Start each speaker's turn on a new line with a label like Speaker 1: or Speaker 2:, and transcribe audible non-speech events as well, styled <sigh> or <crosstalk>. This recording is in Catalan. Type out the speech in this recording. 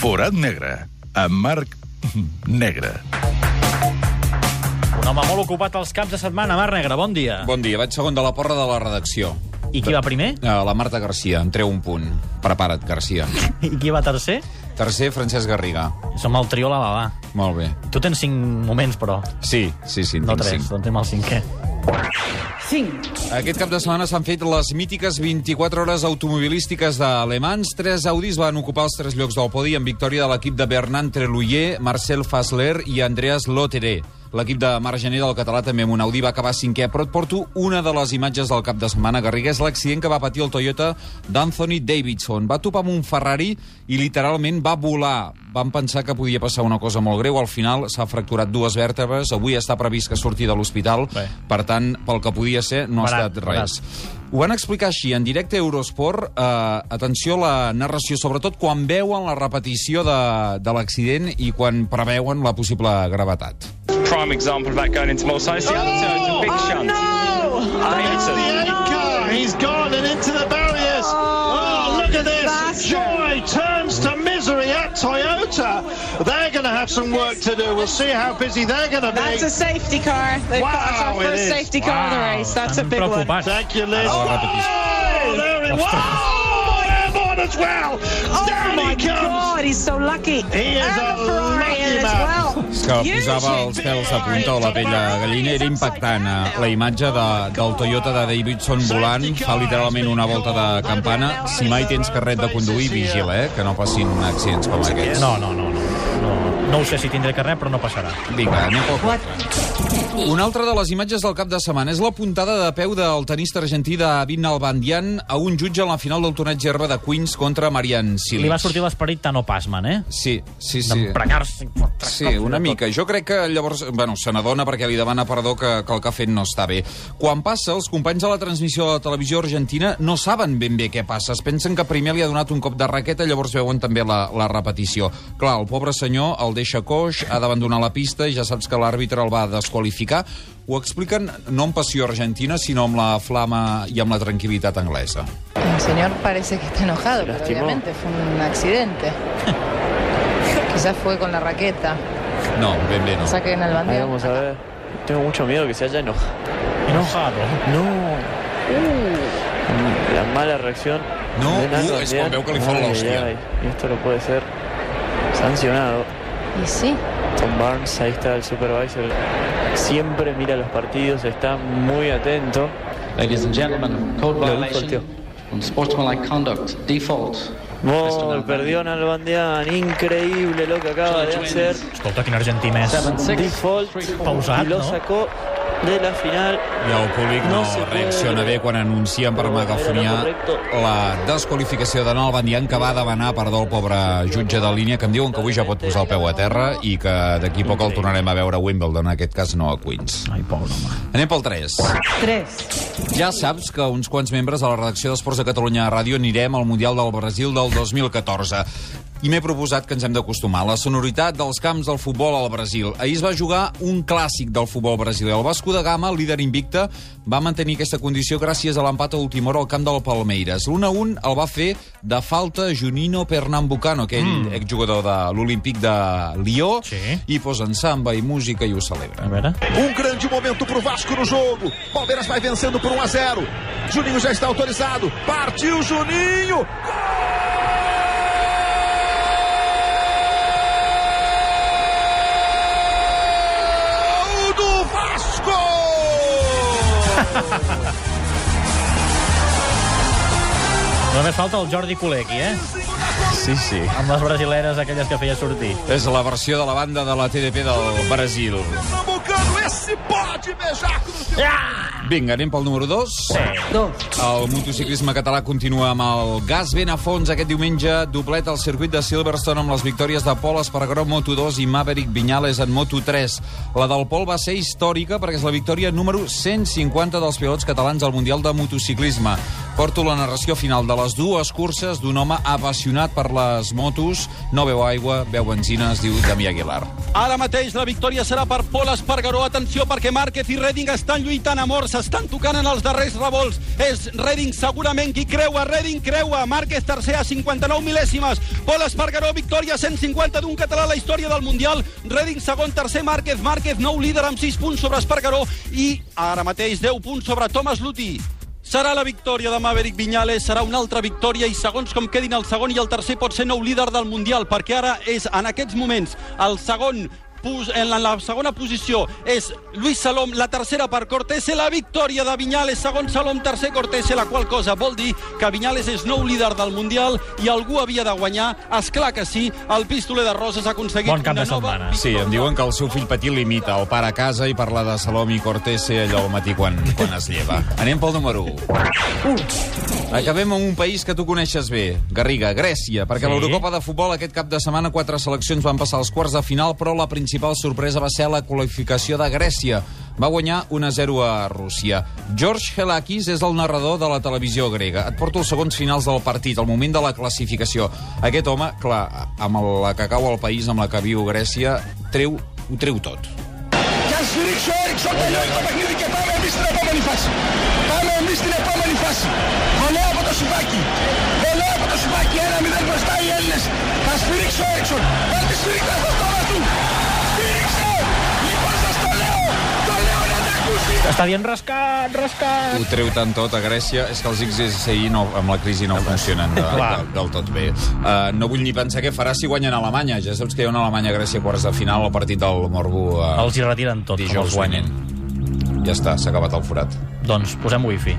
Speaker 1: Forat negre, amb Marc <laughs> Negre.
Speaker 2: Un home molt ocupat als caps de setmana. Mar Negre, bon dia.
Speaker 3: Bon dia, vaig segon de la porra de la redacció.
Speaker 2: I qui va primer?
Speaker 3: Eh, La Marta Garcia, en treu un punt. Prepara't, Garcia. <laughs>
Speaker 2: I qui va tercer?
Speaker 3: Tercer, Francesc Garriga.
Speaker 2: Som el trio la la la.
Speaker 3: Molt bé.
Speaker 2: Tu tens cinc moments, però.
Speaker 3: Sí, sí, sí, en
Speaker 2: No
Speaker 3: tinc
Speaker 2: tres,
Speaker 3: cinc.
Speaker 2: doncs anem al cinquè.
Speaker 3: Aquest cap de setmana s'han fet les mítiques 24 hores automobilístiques d'Alemans. Tres Audis van ocupar els tres llocs del podi en victòria de l'equip de Bernard Treluyer, Marcel Fassler i Andreas Lotteré. L'equip de Marc Gené del català també amb un Audi va acabar cinquè, però et porto una de les imatges del cap de setmana. Garriga és l'accident que va patir el Toyota d'Anthony Davidson. Va topar amb un Ferrari i literalment va volar. Van pensar que podia passar una cosa molt greu. Al final s'ha fracturat dues vèrtebres. Avui està previst que surti de l'hospital. Per tant, pel que podia ser, no
Speaker 2: Barat,
Speaker 3: ha estat res. Ho van explicar així, en directe a Eurosport. Eh, atenció a la narració, sobretot quan veuen la repetició de, de l'accident i quan preveuen la possible gravetat.
Speaker 4: Prime example of that going into Moss. Oh, oh, I see other turns and big shunt. Davidson.
Speaker 5: the eight car. He's gone and into the barriers. Oh, oh look at this. Joy turns to misery at Toyota. They're going to have some work to do. We'll see how busy they're going to be.
Speaker 6: That's a safety car. They've got our first safety car of the race. That's a big one.
Speaker 2: preocupats.
Speaker 5: Thank you, Liz.
Speaker 3: Oh, repetition.
Speaker 5: Oh, there it was. Oh, as well.
Speaker 6: Oh
Speaker 5: Down
Speaker 6: my
Speaker 5: he comes.
Speaker 6: God, he's so lucky.
Speaker 5: He is a lucky man.
Speaker 6: well.
Speaker 3: És que posava els pèls de punta o la pell de gallina. Era impactant eh, la imatge de, del Toyota de Davidson volant. Fa literalment una volta de campana. Si mai tens carret de conduir, vigila, eh, que no passin accidents com aquests.
Speaker 2: No, no, no. No. Ho sé si tindré carrer, però no passarà.
Speaker 3: Vinga, anem pel 4. Una altra de les imatges del cap de setmana és la puntada de peu del tenista argentí David Nalbandian a un jutge en la final del torneig herba de Queens contra Marian Cilic.
Speaker 2: Li va sortir l'esperit tan Pasman, eh?
Speaker 3: Sí, sí, sí.
Speaker 2: D'emprenyar-se.
Speaker 3: Sí, una
Speaker 2: de
Speaker 3: mica. Jo crec que llavors, bueno, se n'adona perquè li demana perdó que, que el que ha fet no està bé. Quan passa, els companys de la transmissió de la televisió argentina no saben ben bé què passa. Es pensen que primer li ha donat un cop de raqueta, llavors veuen també la, la repetició. Clar, el pobre senyor el deixa coix, ha d'abandonar la pista i ja saps que l'àrbitre el va desqualificar. Ho expliquen no amb passió argentina, sinó amb la flama i amb la tranquil·litat anglesa.
Speaker 7: El señor parece que está enojado, pero obviamente fue un accidente. <laughs> Quizás fue con la raqueta.
Speaker 3: No, ben bé no.
Speaker 7: Saquen al bandido.
Speaker 8: vamos a ver. Tengo mucho miedo que se haya enojado.
Speaker 2: Enojado.
Speaker 8: No. La mala reacción.
Speaker 3: No, uh, es quan veu que li fot
Speaker 8: Ay,
Speaker 3: l'hòstia.
Speaker 8: ay, Y esto lo puede ser sancionado.
Speaker 7: Y sí,
Speaker 8: Tom Barnes, ahí está el supervisor. Siempre mira los partidos, está muy atento.
Speaker 9: Ladies and gentlemen, code violation
Speaker 8: tío.
Speaker 9: unsportsmanlike conduct, default.
Speaker 8: Gol, perdió Nalbandian. Increíble lo que acaba de hacer.
Speaker 2: Escolta, quin argentí més.
Speaker 9: 7-6.
Speaker 8: Default.
Speaker 2: Pausat,
Speaker 8: y lo
Speaker 2: no?
Speaker 8: De la final.
Speaker 3: I el públic no,
Speaker 8: No
Speaker 3: reacciona bé quan anuncien per megafonia la desqualificació de Nalbandian que va demanar perdó al pobre jutge de línia que em diuen que avui ja pot posar el peu a terra i que d'aquí a poc el tornarem a veure a Wimbledon, en aquest cas no a Queens.
Speaker 2: Ai, pobre home.
Speaker 3: Anem pel 3.
Speaker 6: 3.
Speaker 3: Ja saps que uns quants membres de la redacció d'Esports de Catalunya Ràdio anirem al Mundial del Brasil del 2014. I m'he proposat que ens hem d'acostumar a la sonoritat dels camps del futbol al Brasil. Ahir es va jugar un clàssic del futbol brasiler. El Vasco da Gama, el líder invicte, va mantenir aquesta condició gràcies a l'empat a última hora al camp del Palmeiras. L'1 a 1 el va fer de falta Junino Pernambucano, aquell mm. exjugador de l'Olímpic de Lió,
Speaker 2: Sí.
Speaker 3: i posen samba i música i ho celebra.
Speaker 2: A veure...
Speaker 10: Um grande momento pro Vasco no jogo. Palmeiras vai vencendo por 1 a 0. Juninho já está autorizado. Partiu Juninho. Gol <laughs>
Speaker 2: Només falta el Jordi Colegui, eh?
Speaker 3: Sí, sí.
Speaker 2: Amb les brasileres aquelles que feia sortir.
Speaker 3: És la versió de la banda de la TDP del Brasil.
Speaker 10: Esse pode beijar cruz.
Speaker 3: Vinga, anem pel número 2.
Speaker 2: Sí.
Speaker 3: El motociclisme català continua amb el gas ben a fons aquest diumenge. Doblet al circuit de Silverstone amb les victòries de Pol Espargaró en Moto2 i Maverick Viñales en Moto3. La del Pol va ser històrica perquè és la victòria número 150 dels pilots catalans al Mundial de Motociclisme. Porto la narració final de les dues curses d'un home apassionat per les motos. No veu aigua, veu benzina, es diu Damià Aguilar.
Speaker 11: Ara mateix la victòria serà per Pol Espargaró. Atenció, perquè Márquez i Redding estan lluitant a mort, s'estan tocant en els darrers revolts. És Redding segurament qui creua, Redding creua. Márquez tercer a 59 mil·lèsimes. Pol Espargaró, victòria 150 d'un català a la història del Mundial. Redding segon, tercer Márquez. Márquez nou líder amb 6 punts sobre Espargaró i ara mateix 10 punts sobre Thomas Luthi. Serà la victòria de Maverick Viñales, serà una altra victòria i segons com quedin el segon i el tercer pot ser nou líder del Mundial, perquè ara és en aquests moments el segon en la, la segona posició és Luis Salom, la tercera per Cortese, la victòria de Viñales, segon Salom, tercer Cortese, la qual cosa vol dir que Viñales és nou líder del Mundial i algú havia de guanyar. És clar que sí, el pistoler de Roses ha aconseguit
Speaker 2: Bon cap
Speaker 11: una
Speaker 2: de
Speaker 11: nova
Speaker 2: setmana.
Speaker 3: Sí, em diuen que el seu fill petit limita el pare a casa i parla de Salom i Cortese allò al matí quan, quan es lleva. Anem pel número 1. Acabem amb un país que tu coneixes bé, Garriga, Grècia, perquè
Speaker 2: Sí.
Speaker 3: l'Eurocopa de futbol aquest cap de setmana quatre seleccions van passar als quarts de final, però la principal sorpresa va ser la qualificació de Grècia. Va guanyar 1-0 a Rússia. George Helakis és el narrador de la televisió grega. Et porto els segons finals del partit, el moment de la classificació. Aquest home, clar, amb la que cau al país, amb la que viu Grècia, treu, ho treu tot.
Speaker 12: Και αν σφυρίξει ο Έριξον τελειώνει το παιχνίδι και πάμε εμείς στην επόμενη φάση. Πάμε εμείς στην επόμενη φάση. Βολέα από το Σιβάκι. Βολέα από το Σιβάκι. Ένα μηδέν μπροστά οι Έλληνες.
Speaker 2: Està dient rascat, rascat.
Speaker 3: Ho treu tant tot a Grècia, és que els XSI no, amb la crisi no funcionen de,
Speaker 2: Clar.
Speaker 3: de, del tot bé. Uh, no vull ni pensar què farà si guanyen a Alemanya. Ja saps que hi ha una Alemanya-Grècia quarts de final al partit del Morbu. Uh,
Speaker 2: Els hi retiren tot,
Speaker 3: dijous
Speaker 2: els guanyen.
Speaker 3: Ja està, s'ha acabat el forat.
Speaker 2: Doncs posem wifi.